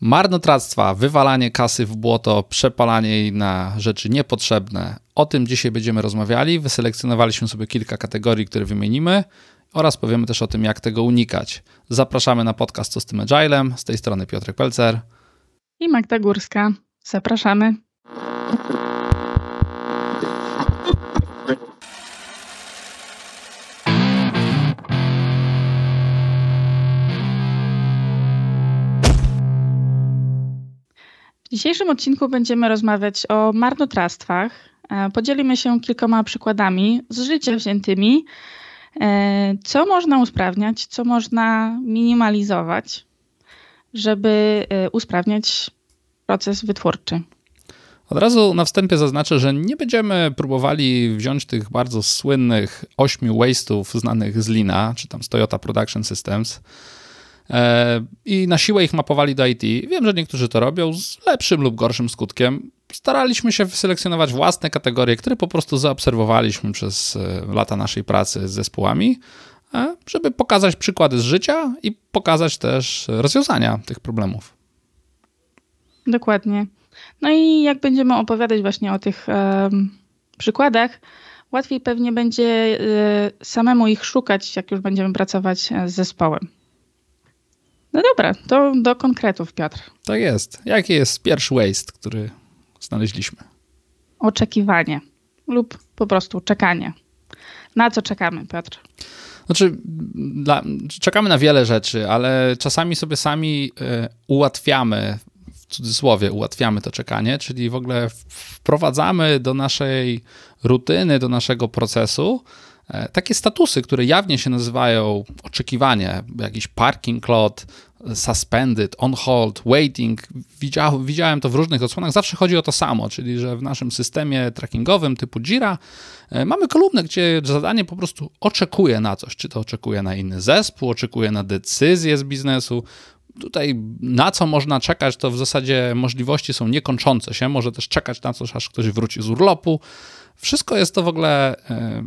Marnotrawstwa, wywalanie kasy w błoto, przepalanie jej na rzeczy niepotrzebne. O tym dzisiaj będziemy rozmawiali. Wyselekcjonowaliśmy sobie kilka kategorii, które wymienimy oraz powiemy też o tym, jak tego unikać. Zapraszamy na podcast Co z tym Agilem. Z tej strony Piotrek Pelcer i Magda Górska. Zapraszamy. W dzisiejszym odcinku będziemy rozmawiać o marnotrawstwach. E, podzielimy się kilkoma przykładami z życia wziętymi, e, co można usprawniać, co można minimalizować, żeby e, usprawniać proces wytwórczy. Od razu na wstępie zaznaczę, że nie będziemy próbowali wziąć tych bardzo słynnych ośmiu waste'ów znanych z Lina, czy tam z Toyota Production Systems, i na siłę ich mapowali do IT. Wiem, że niektórzy to robią z lepszym lub gorszym skutkiem. Staraliśmy się wyselekcjonować własne kategorie, które po prostu zaobserwowaliśmy przez e, lata naszej pracy z zespołami, e, żeby pokazać przykłady z życia i pokazać też rozwiązania tych problemów. Dokładnie. No i jak będziemy opowiadać właśnie o tych przykładach, łatwiej pewnie będzie samemu ich szukać, jak już będziemy pracować z zespołem. No dobra, to do konkretów, Piotr. Tak jest. Jaki jest pierwszy waste, który znaleźliśmy? Oczekiwanie lub po prostu czekanie. Na co czekamy, Piotr? Znaczy, dla, czekamy na wiele rzeczy, ale czasami sobie sami y, ułatwiamy, w cudzysłowie ułatwiamy to czekanie, czyli w ogóle wprowadzamy do naszej rutyny, do naszego procesu takie statusy, które jawnie się nazywają oczekiwanie, jakiś parking lot, suspended, on hold, waiting. Widział, widziałem to w różnych odsłonach. Zawsze chodzi o to samo, czyli że w naszym systemie trackingowym typu Jira e, mamy kolumnę, gdzie zadanie po prostu oczekuje na coś. Czy to oczekuje na inny zespół, oczekuje na decyzję z biznesu. Tutaj na co można czekać, to w zasadzie możliwości są niekończące się. Może też czekać na coś, aż ktoś wróci z urlopu wszystko jest to w ogóle,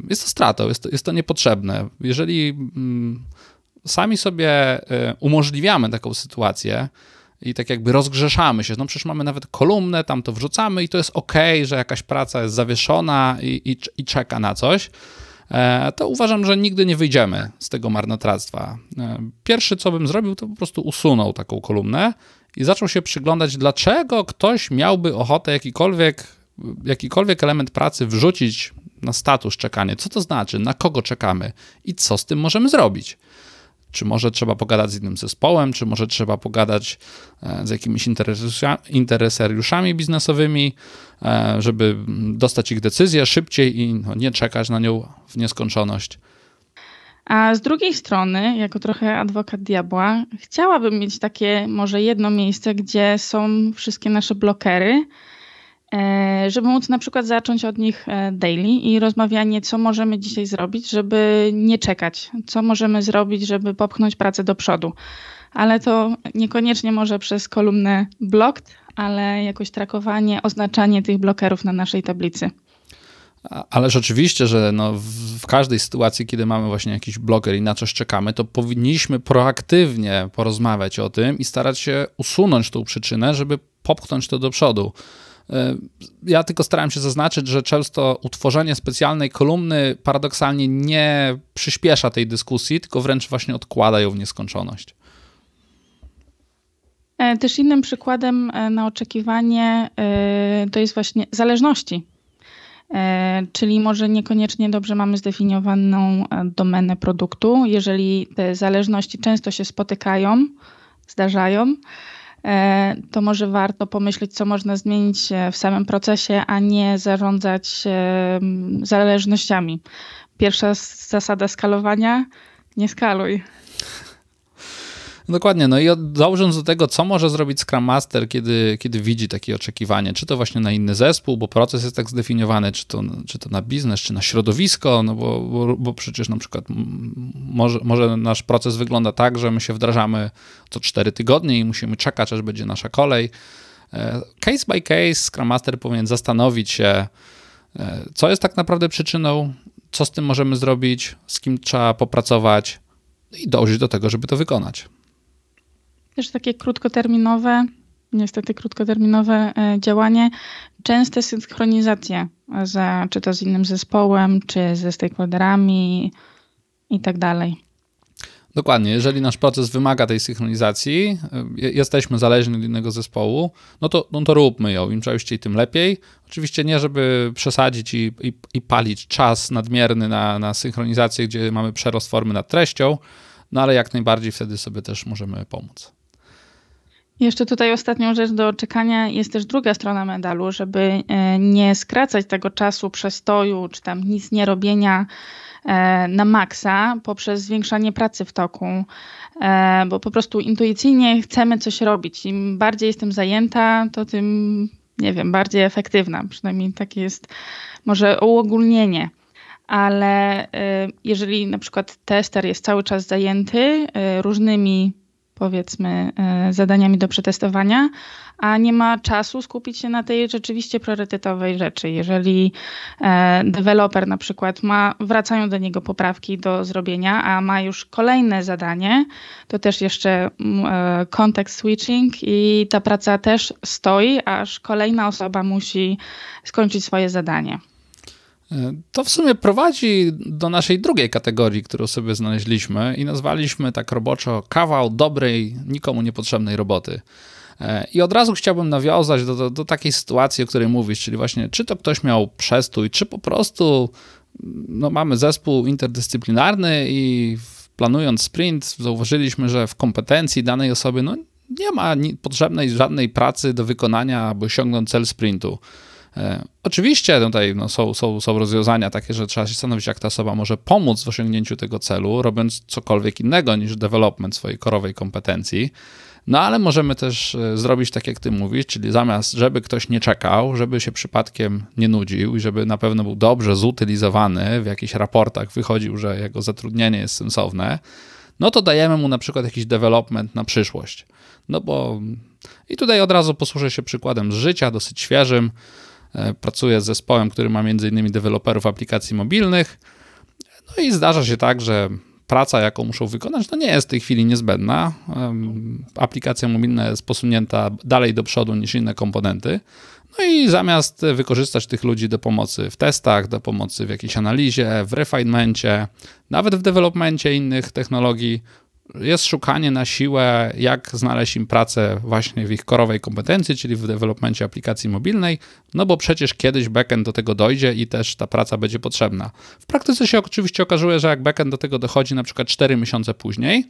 jest to stratą, jest to, jest to niepotrzebne. Jeżeli mm, sami sobie e, umożliwiamy taką sytuację i tak jakby rozgrzeszamy się, no przecież mamy nawet kolumnę, tam to wrzucamy i to jest ok, że jakaś praca jest zawieszona i, i, i czeka na coś, to uważam, że nigdy nie wyjdziemy z tego marnotrawstwa. Pierwszy, co bym zrobił, to po prostu usunął taką kolumnę i zaczął się przyglądać, dlaczego ktoś miałby ochotę jakikolwiek jakikolwiek element pracy wrzucić na status czekanie, co to znaczy, na kogo czekamy i co z tym możemy zrobić. Czy może trzeba pogadać z innym zespołem, czy może trzeba pogadać e, z jakimiś interesariuszami biznesowymi, e, żeby dostać ich decyzję szybciej i no, nie czekać na nią w nieskończoność. A z drugiej strony, jako trochę adwokat diabła, chciałabym mieć takie może jedno miejsce, gdzie są wszystkie nasze blokery, żeby móc na przykład zacząć od nich e, daily i rozmawianie, co możemy dzisiaj zrobić, żeby nie czekać, co możemy zrobić, żeby popchnąć pracę do przodu. Ale to niekoniecznie może przez kolumnę blocked, ale jakoś trakowanie, oznaczanie tych blokerów na naszej tablicy. Ale rzeczywiście, że no w każdej sytuacji, kiedy mamy właśnie jakiś bloker i na coś czekamy, to powinniśmy proaktywnie porozmawiać o tym i starać się usunąć tą przyczynę, żeby popchnąć to do przodu. Ja tylko starałem się zaznaczyć, że często utworzenie specjalnej kolumny paradoksalnie nie przyspiesza tej dyskusji, tylko wręcz właśnie odkłada ją w nieskończoność. E, też innym przykładem e, na oczekiwanie e, to jest właśnie zależności. Czyli może niekoniecznie dobrze mamy zdefiniowaną domenę produktu. Jeżeli te zależności często się spotykają, zdarzają, to może warto pomyśleć, co można zmienić e, w samym procesie, a nie zarządzać e, zależnościami. Pierwsza zasada skalowania: nie skaluj. Dokładnie, no i dążąc do tego, co może zrobić Scrum Master, kiedy, kiedy widzi takie oczekiwanie, czy to właśnie na inny zespół, bo proces jest tak zdefiniowany, czy to, czy to na biznes, czy na środowisko, no bo, bo, bo przecież na przykład może, może nasz proces wygląda tak, że my się wdrażamy co 4 tygodnie i musimy czekać, aż będzie nasza kolej. E, case by case Scrum Master powinien zastanowić się, e, co jest tak naprawdę przyczyną, co z tym możemy zrobić, z kim trzeba popracować i dążyć do tego, żeby to wykonać takie krótkoterminowe, niestety krótkoterminowe e, działanie, częste synchronizacje, z, czy to z innym zespołem, czy ze stakeholderami i tak dalej. Dokładnie, jeżeli nasz proces wymaga tej synchronizacji, jesteśmy zależni od innego zespołu, no to, no to róbmy ją. Im częściej, tym lepiej. Oczywiście nie, żeby przesadzić i, i, i palić czas nadmierny na, na synchronizację, gdzie mamy przerost formy nad treścią, no ale jak najbardziej wtedy sobie też możemy pomóc. Jeszcze tutaj ostatnią rzecz do czekania jest też druga strona medalu, żeby e, nie skracać tego czasu przestoju czy tam nic nie robienia e, na maksa poprzez zwiększanie pracy w toku, e, bo po prostu intuicyjnie chcemy coś robić. Im bardziej jestem zajęta, to tym, nie wiem, bardziej efektywna. Przynajmniej takie jest może uogólnienie ale jeżeli na przykład tester jest cały czas zajęty różnymi powiedzmy e, zadaniami do przetestowania, a nie ma czasu skupić się na tej rzeczywiście priorytetowej rzeczy. Jeżeli e, deweloper na przykład ma, wracają do niego poprawki do zrobienia, a ma już kolejne zadanie, to też jeszcze context switching i ta praca też stoi, aż kolejna osoba musi skończyć swoje zadanie. To w sumie prowadzi do naszej drugiej kategorii, którą sobie znaleźliśmy i nazwaliśmy tak roboczo kawał dobrej, nikomu niepotrzebnej roboty. E, I od razu chciałbym nawiązać do, do, do, takiej sytuacji, o której mówisz, czyli właśnie, czy to ktoś miał przestój, czy po prostu no, mamy zespół interdyscyplinarny i planując sprint, zauważyliśmy, że w kompetencji danej osoby no, nie ma potrzebnej żadnej pracy do wykonania, aby osiągnąć cel sprintu. E, oczywiście tutaj no, są, są, są rozwiązania takie, że trzeba się zastanowić, jak ta osoba może pomóc w osiągnięciu tego celu, robiąc cokolwiek innego niż development swojej korowej kompetencji. No ale możemy też e, zrobić tak, jak ty mówisz, czyli zamiast, żeby ktoś nie czekał, żeby się przypadkiem nie nudził i żeby na pewno był dobrze zutylizowany, w jakichś raportach wychodził, że jego zatrudnienie jest sensowne, no to dajemy mu na przykład jakiś development na przyszłość. No bo i tutaj od razu posłużę się przykładem z życia, dosyć świeżym. E, pracuję z zespołem, który ma m.in. deweloperów aplikacji mobilnych. No i zdarza się tak, że praca, jaką muszą wykonać, to nie jest w tej chwili niezbędna. Aplikacja mobilna jest posunięta dalej do przodu niż inne komponenty. No i zamiast wykorzystać tych ludzi do pomocy w testach, do pomocy w jakiejś analizie, w refinemencie, nawet w developmencie innych technologii, jest szukanie na siłę, jak znaleźć im pracę właśnie w ich korowej kompetencji, czyli w developmencie aplikacji mobilnej, no bo przecież kiedyś backend do tego dojdzie i też ta praca będzie potrzebna. W praktyce się oczywiście okazuje, że jak backend do tego dochodzi na przykład 4 miesiące później,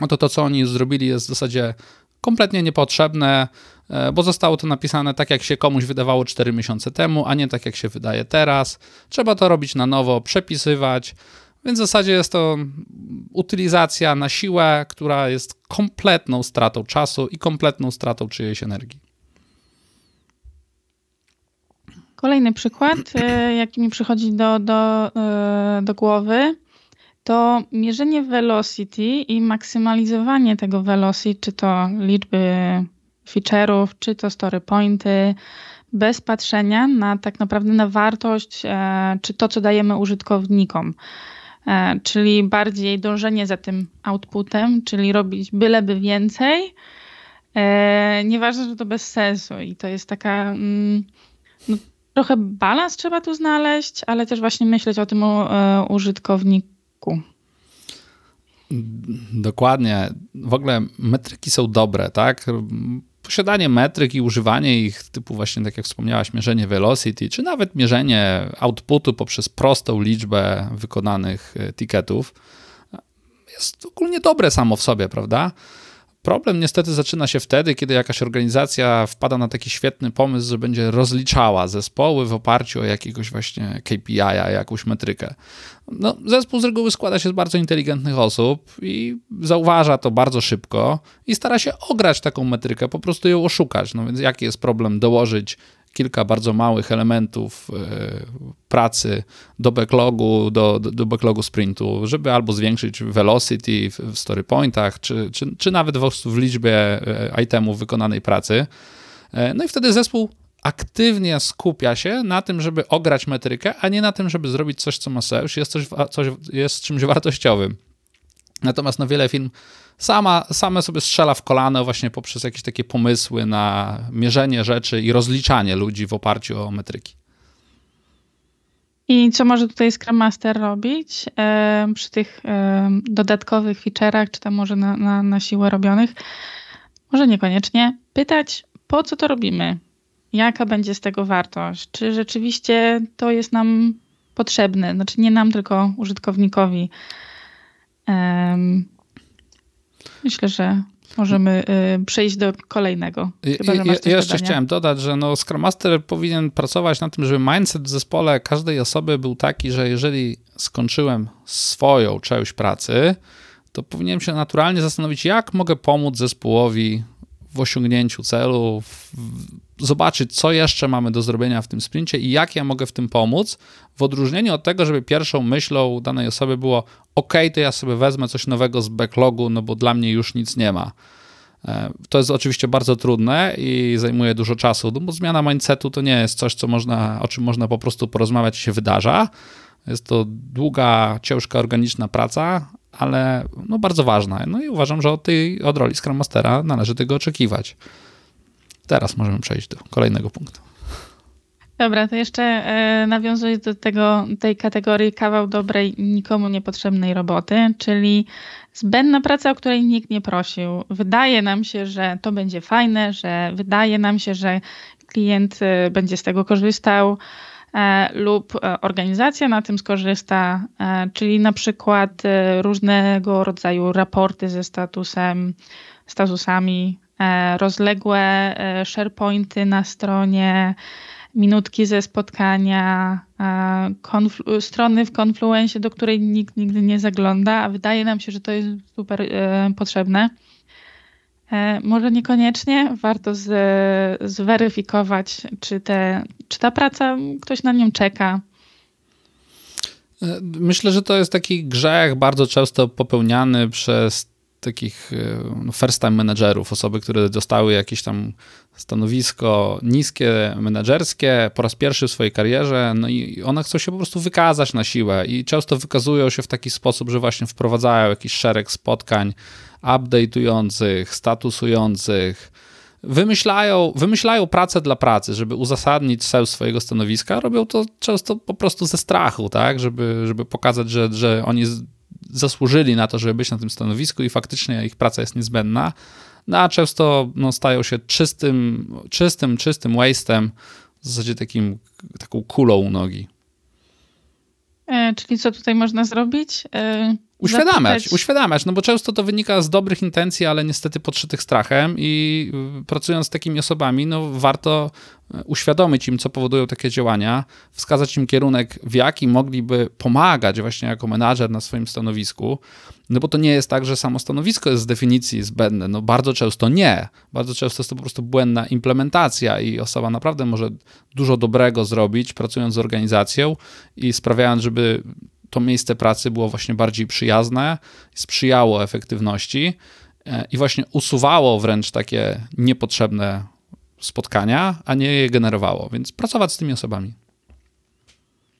no to to, co oni zrobili jest w zasadzie kompletnie niepotrzebne, e, bo zostało to napisane tak, jak się komuś wydawało 4 miesiące temu, a nie tak, jak się wydaje teraz. Trzeba to robić na nowo, przepisywać, więc w zasadzie jest to utylizacja na siłę, która jest kompletną stratą czasu i kompletną stratą czyjejś energii. Kolejny przykład, e, jaki mi przychodzi do, do, e, do głowy, to mierzenie velocity i maksymalizowanie tego velocity, czy to liczby feature'ów, czy to story pointy, bez patrzenia na tak naprawdę na wartość, e, czy to, co dajemy użytkownikom. E, czyli bardziej dążenie za tym outputem, czyli robić byleby więcej. E, nieważne, że to bez sensu i to jest taka mm, no, trochę balans trzeba tu znaleźć, ale też właśnie myśleć o tym e, użytkowniku. Dokładnie. W ogóle metryki są dobre, tak? Posiadanie metryk i używanie ich, typu właśnie, tak jak wspomniałaś, mierzenie velocity, czy nawet mierzenie outputu poprzez prostą liczbę wykonanych e, ticketów, jest ogólnie dobre samo w sobie, prawda? Problem niestety zaczyna się wtedy, kiedy jakaś organizacja wpada na taki świetny pomysł, że będzie rozliczała zespoły w oparciu o jakiegoś właśnie KPI, jakąś metrykę. No, zespół z reguły składa się z bardzo inteligentnych osób i zauważa to bardzo szybko i stara się ograć taką metrykę, po prostu ją oszukać. No więc jaki jest problem dołożyć kilka bardzo małych elementów e, pracy do backlogu, do, do, backlogu sprintu, żeby albo zwiększyć velocity w story pointach, czy, czy, czy nawet w, liczbie e, itemów wykonanej pracy. E, no i wtedy zespół aktywnie skupia się na tym, żeby ograć metrykę, a nie na tym, żeby zrobić coś, co ma sens, jest, coś, coś, jest czymś wartościowym. Natomiast no, wiele firm sama, same sobie strzela w kolano właśnie poprzez jakieś takie pomysły na mierzenie rzeczy i rozliczanie ludzi w oparciu o metryki. I co może tutaj Scrum Master robić e, przy tych e, dodatkowych feature'ach, czy tam może na, na, na siłę robionych? Może niekoniecznie. Pytać, po co to robimy? Jaka będzie z tego wartość? Czy rzeczywiście to jest nam potrzebne? Znaczy nie nam, tylko użytkownikowi. Myślę, że możemy y, przejść do kolejnego. Chyba, ja, jeszcze chciałem dodać, że no Scrum Master powinien pracować na tym, żeby mindset w zespole każdej osoby był taki, że jeżeli skończyłem swoją część pracy, to powinienem się naturalnie zastanowić, jak mogę pomóc zespołowi w osiągnięciu celu, zobaczyć, co jeszcze mamy do zrobienia w tym sprincie i jak ja mogę w tym pomóc, w odróżnieniu od tego, żeby pierwszą myślą danej osoby było ok, to ja sobie wezmę coś nowego z backlogu, no bo dla mnie już nic nie ma. E, to jest oczywiście bardzo trudne i zajmuje dużo czasu, no bo zmiana mindsetu to nie jest coś, co można, o czym można po prostu porozmawiać i się wydarza. Jest to długa, ciężka, organiczna praca, ale no bardzo ważna. No i uważam, że od tej od roli Scrum Mastera należy tego oczekiwać. Teraz możemy przejść do kolejnego punktu. Dobra, to jeszcze e, nawiązuję do tego, tej kategorii kawał dobrej, nikomu niepotrzebnej roboty, czyli zbędna praca, o której nikt nie prosił. Wydaje nam się, że to będzie fajne, że wydaje nam się, że klient e, będzie z tego korzystał e, lub organizacja na tym skorzysta, czyli na przykład różnego rodzaju raporty ze statusem, statusami, rozległe sharepointy na stronie, minutki ze spotkania, strony w Confluence, do której nikt nigdy nie zagląda, a wydaje nam się, że to jest super e, potrzebne. E, może niekoniecznie, warto z, zweryfikować, czy, te, czy ta praca, ktoś na nią czeka. E, myślę, że to jest taki grzech bardzo często popełniany przez takich no, first time managerów, osoby, które dostały jakieś tam stanowisko niskie, menedżerskie po raz pierwszy w swojej karierze, no i one chcą się po prostu wykazać na siłę i często wykazują się w taki sposób, że właśnie wprowadzają jakiś szereg spotkań update'ujących, statusujących, wymyślają, wymyślają pracę dla pracy, żeby uzasadnić sens swojego stanowiska, robią to często po prostu ze strachu, tak, żeby, żeby pokazać, że, że oni zasłużyli na to, żeby być na tym stanowisku i faktycznie ich praca jest niezbędna, no a często no, stają się czystym, czystym, czystym waste'em, w zasadzie takim, taką kulą u nogi. E, czyli co tutaj można zrobić? E, uświadamiać, zapytać... uświadamiać, no bo często to wynika z dobrych intencji, ale niestety podszytych strachem i y, pracując z takimi osobami, no warto y, uświadomić im, co powodują takie działania, wskazać im kierunek, w jaki mogliby pomagać właśnie jako menadżer na swoim stanowisku, no bo to nie jest tak, że samo stanowisko jest z definicji zbędne, no bardzo często nie, bardzo często jest to po prostu błędna implementacja i osoba naprawdę może dużo dobrego zrobić, pracując z organizacją i sprawiając, żeby to miejsce pracy było właśnie bardziej przyjazne, sprzyjało efektywności e, i właśnie usuwało wręcz takie niepotrzebne spotkania, a nie je generowało. Więc pracować z tymi osobami.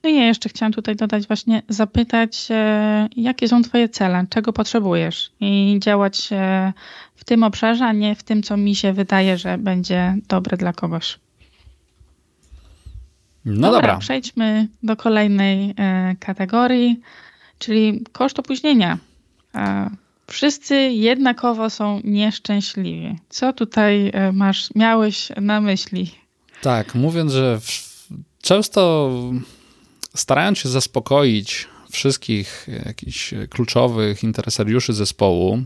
No ja jeszcze chciałam tutaj dodać, właśnie zapytać, e, jakie są Twoje cele, czego potrzebujesz i działać e, w tym obszarze, a nie w tym, co mi się wydaje, że będzie dobre dla kogoś. No dobra, dobra. Przejdźmy do kolejnej e, kategorii, czyli koszt opóźnienia. E, wszyscy jednakowo są nieszczęśliwi. Co tutaj e, masz, miałeś na myśli? Tak, mówiąc, że w, często starając się zaspokoić wszystkich jakichś kluczowych interesariuszy zespołu,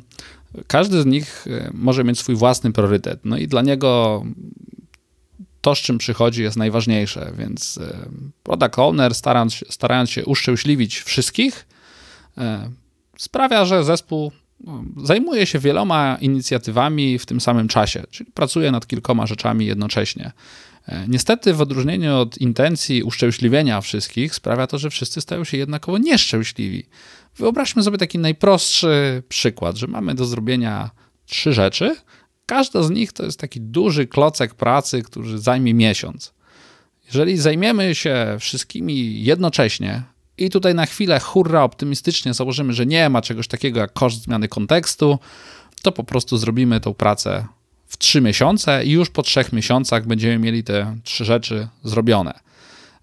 każdy z nich może mieć swój własny priorytet. No i dla niego to, z czym przychodzi, jest najważniejsze. Więc e, product owner, starając, starając się uszczęśliwić wszystkich, e, sprawia, że zespół no, zajmuje się wieloma inicjatywami w tym samym czasie, czyli pracuje nad kilkoma rzeczami jednocześnie. E, niestety, w odróżnieniu od intencji uszczęśliwienia wszystkich, sprawia to, że wszyscy stają się jednakowo nieszczęśliwi. Wyobraźmy sobie taki najprostszy przykład, że mamy do zrobienia trzy rzeczy, Każda z nich to jest taki duży klocek pracy, który zajmie miesiąc. Jeżeli zajmiemy się wszystkimi jednocześnie i tutaj na chwilę hurra optymistycznie założymy, że nie ma czegoś takiego jak koszt zmiany kontekstu, to po prostu zrobimy tą pracę w trzy miesiące i już po trzech miesiącach będziemy mieli te trzy rzeczy zrobione.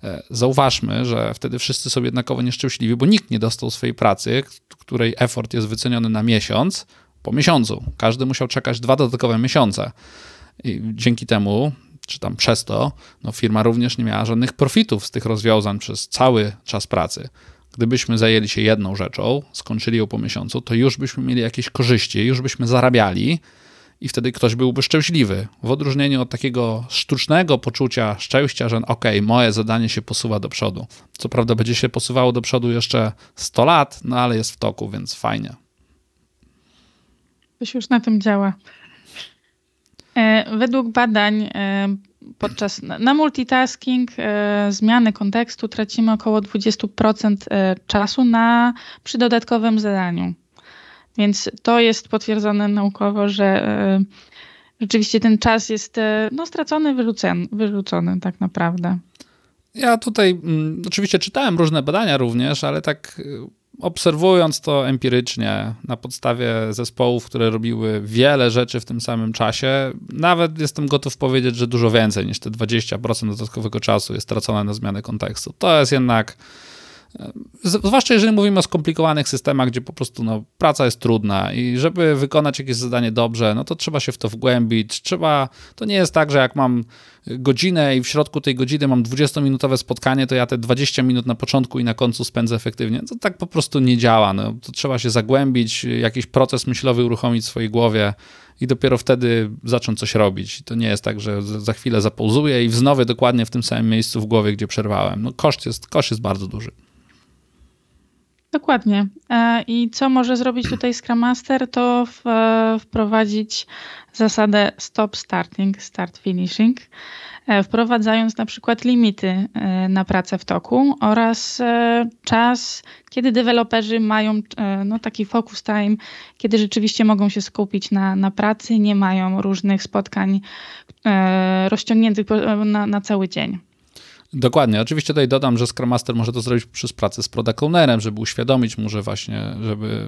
E, zauważmy, że wtedy wszyscy są jednakowo nieszczęśliwi, bo nikt nie dostał swojej pracy, której effort jest wyceniony na miesiąc, po miesiącu. Każdy musiał czekać dwa dodatkowe miesiące. I dzięki temu, czy tam przez to, no firma również nie miała żadnych profitów z tych rozwiązań przez cały czas pracy. Gdybyśmy zajęli się jedną rzeczą, skończyli ją po miesiącu, to już byśmy mieli jakieś korzyści, już byśmy zarabiali i wtedy ktoś byłby szczęśliwy. W odróżnieniu od takiego sztucznego poczucia szczęścia, że ok, moje zadanie się posuwa do przodu. Co prawda będzie się posuwało do przodu jeszcze 100 lat, no ale jest w toku, więc fajnie. Coś już na tym działa. E, według badań e, podczas na multitasking e, zmiany kontekstu tracimy około 20% czasu na przy dodatkowym zadaniu. Więc to jest potwierdzone naukowo, że rzeczywiście ten czas jest no, stracony, wyrzucony, wyrzucony tak naprawdę. Ja tutaj mm, oczywiście czytałem różne badania również, ale tak obserwując to empirycznie na podstawie zespołów, które robiły wiele rzeczy w tym samym czasie, nawet jestem gotów powiedzieć, że dużo więcej niż te 20% dodatkowego czasu jest stracone na zmianę kontekstu. To jest jednak Zwłaszcza jeżeli mówimy o skomplikowanych systemach, gdzie po prostu no, praca jest trudna i żeby wykonać jakieś zadanie dobrze, no to trzeba się w to wgłębić. Trzeba, to nie jest tak, że jak mam godzinę i w środku tej godziny mam 20-minutowe spotkanie, to ja te 20 minut na początku i na końcu spędzę efektywnie. To tak po prostu nie działa. No, to trzeba się zagłębić, jakiś proces myślowy uruchomić w swojej głowie i dopiero wtedy zacząć coś robić. To nie jest tak, że za chwilę zapauzuję i wznowię dokładnie w tym samym miejscu w głowie, gdzie przerwałem. No, koszt, jest, koszt jest bardzo duży. Dokładnie. E, I co może zrobić tutaj Scrum Master, to e, wprowadzić zasadę stop starting, start finishing, e, wprowadzając na przykład limity na pracę w toku oraz czas, kiedy deweloperzy mają no, taki focus time, kiedy rzeczywiście mogą się skupić na, na pracy, nie mają różnych spotkań rozciągniętych na, na cały dzień. Dokładnie. Oczywiście tutaj dodam, że Scrum Master może to zrobić przez pracę z product ownerem, żeby uświadomić mu, że właśnie, żeby,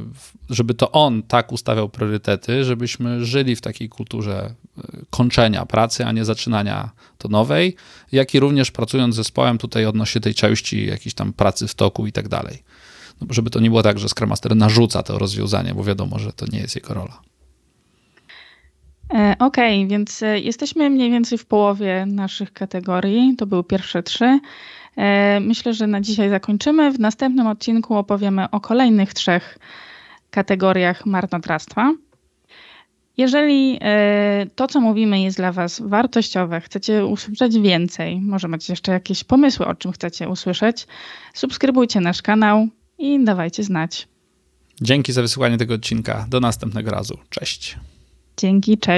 żeby to on tak ustawiał priorytety, żebyśmy żyli w takiej kulturze e, kończenia pracy, a nie zaczynania to nowej, jak i również pracując z zespołem tutaj odnośnie tej części jakiejś tam pracy w toku i tak dalej. No, żeby to nie było tak, że Scrum Master narzuca to rozwiązanie, bo wiadomo, że to nie jest jego rola. E, okej, okay, więc e, jesteśmy mniej więcej w połowie naszych kategorii. To były pierwsze trzy. E, myślę, że na dzisiaj zakończymy. W następnym odcinku opowiemy o kolejnych trzech kategoriach marnotrawstwa. Jeżeli to, co mówimy, jest dla Was wartościowe, chcecie usłyszeć więcej, może macie jeszcze jakieś pomysły, o czym chcecie usłyszeć, subskrybujcie nasz kanał i dawajcie znać. Dzięki za wysłuchanie tego odcinka. Do następnego razu. Cześć. Dzięki, cześć.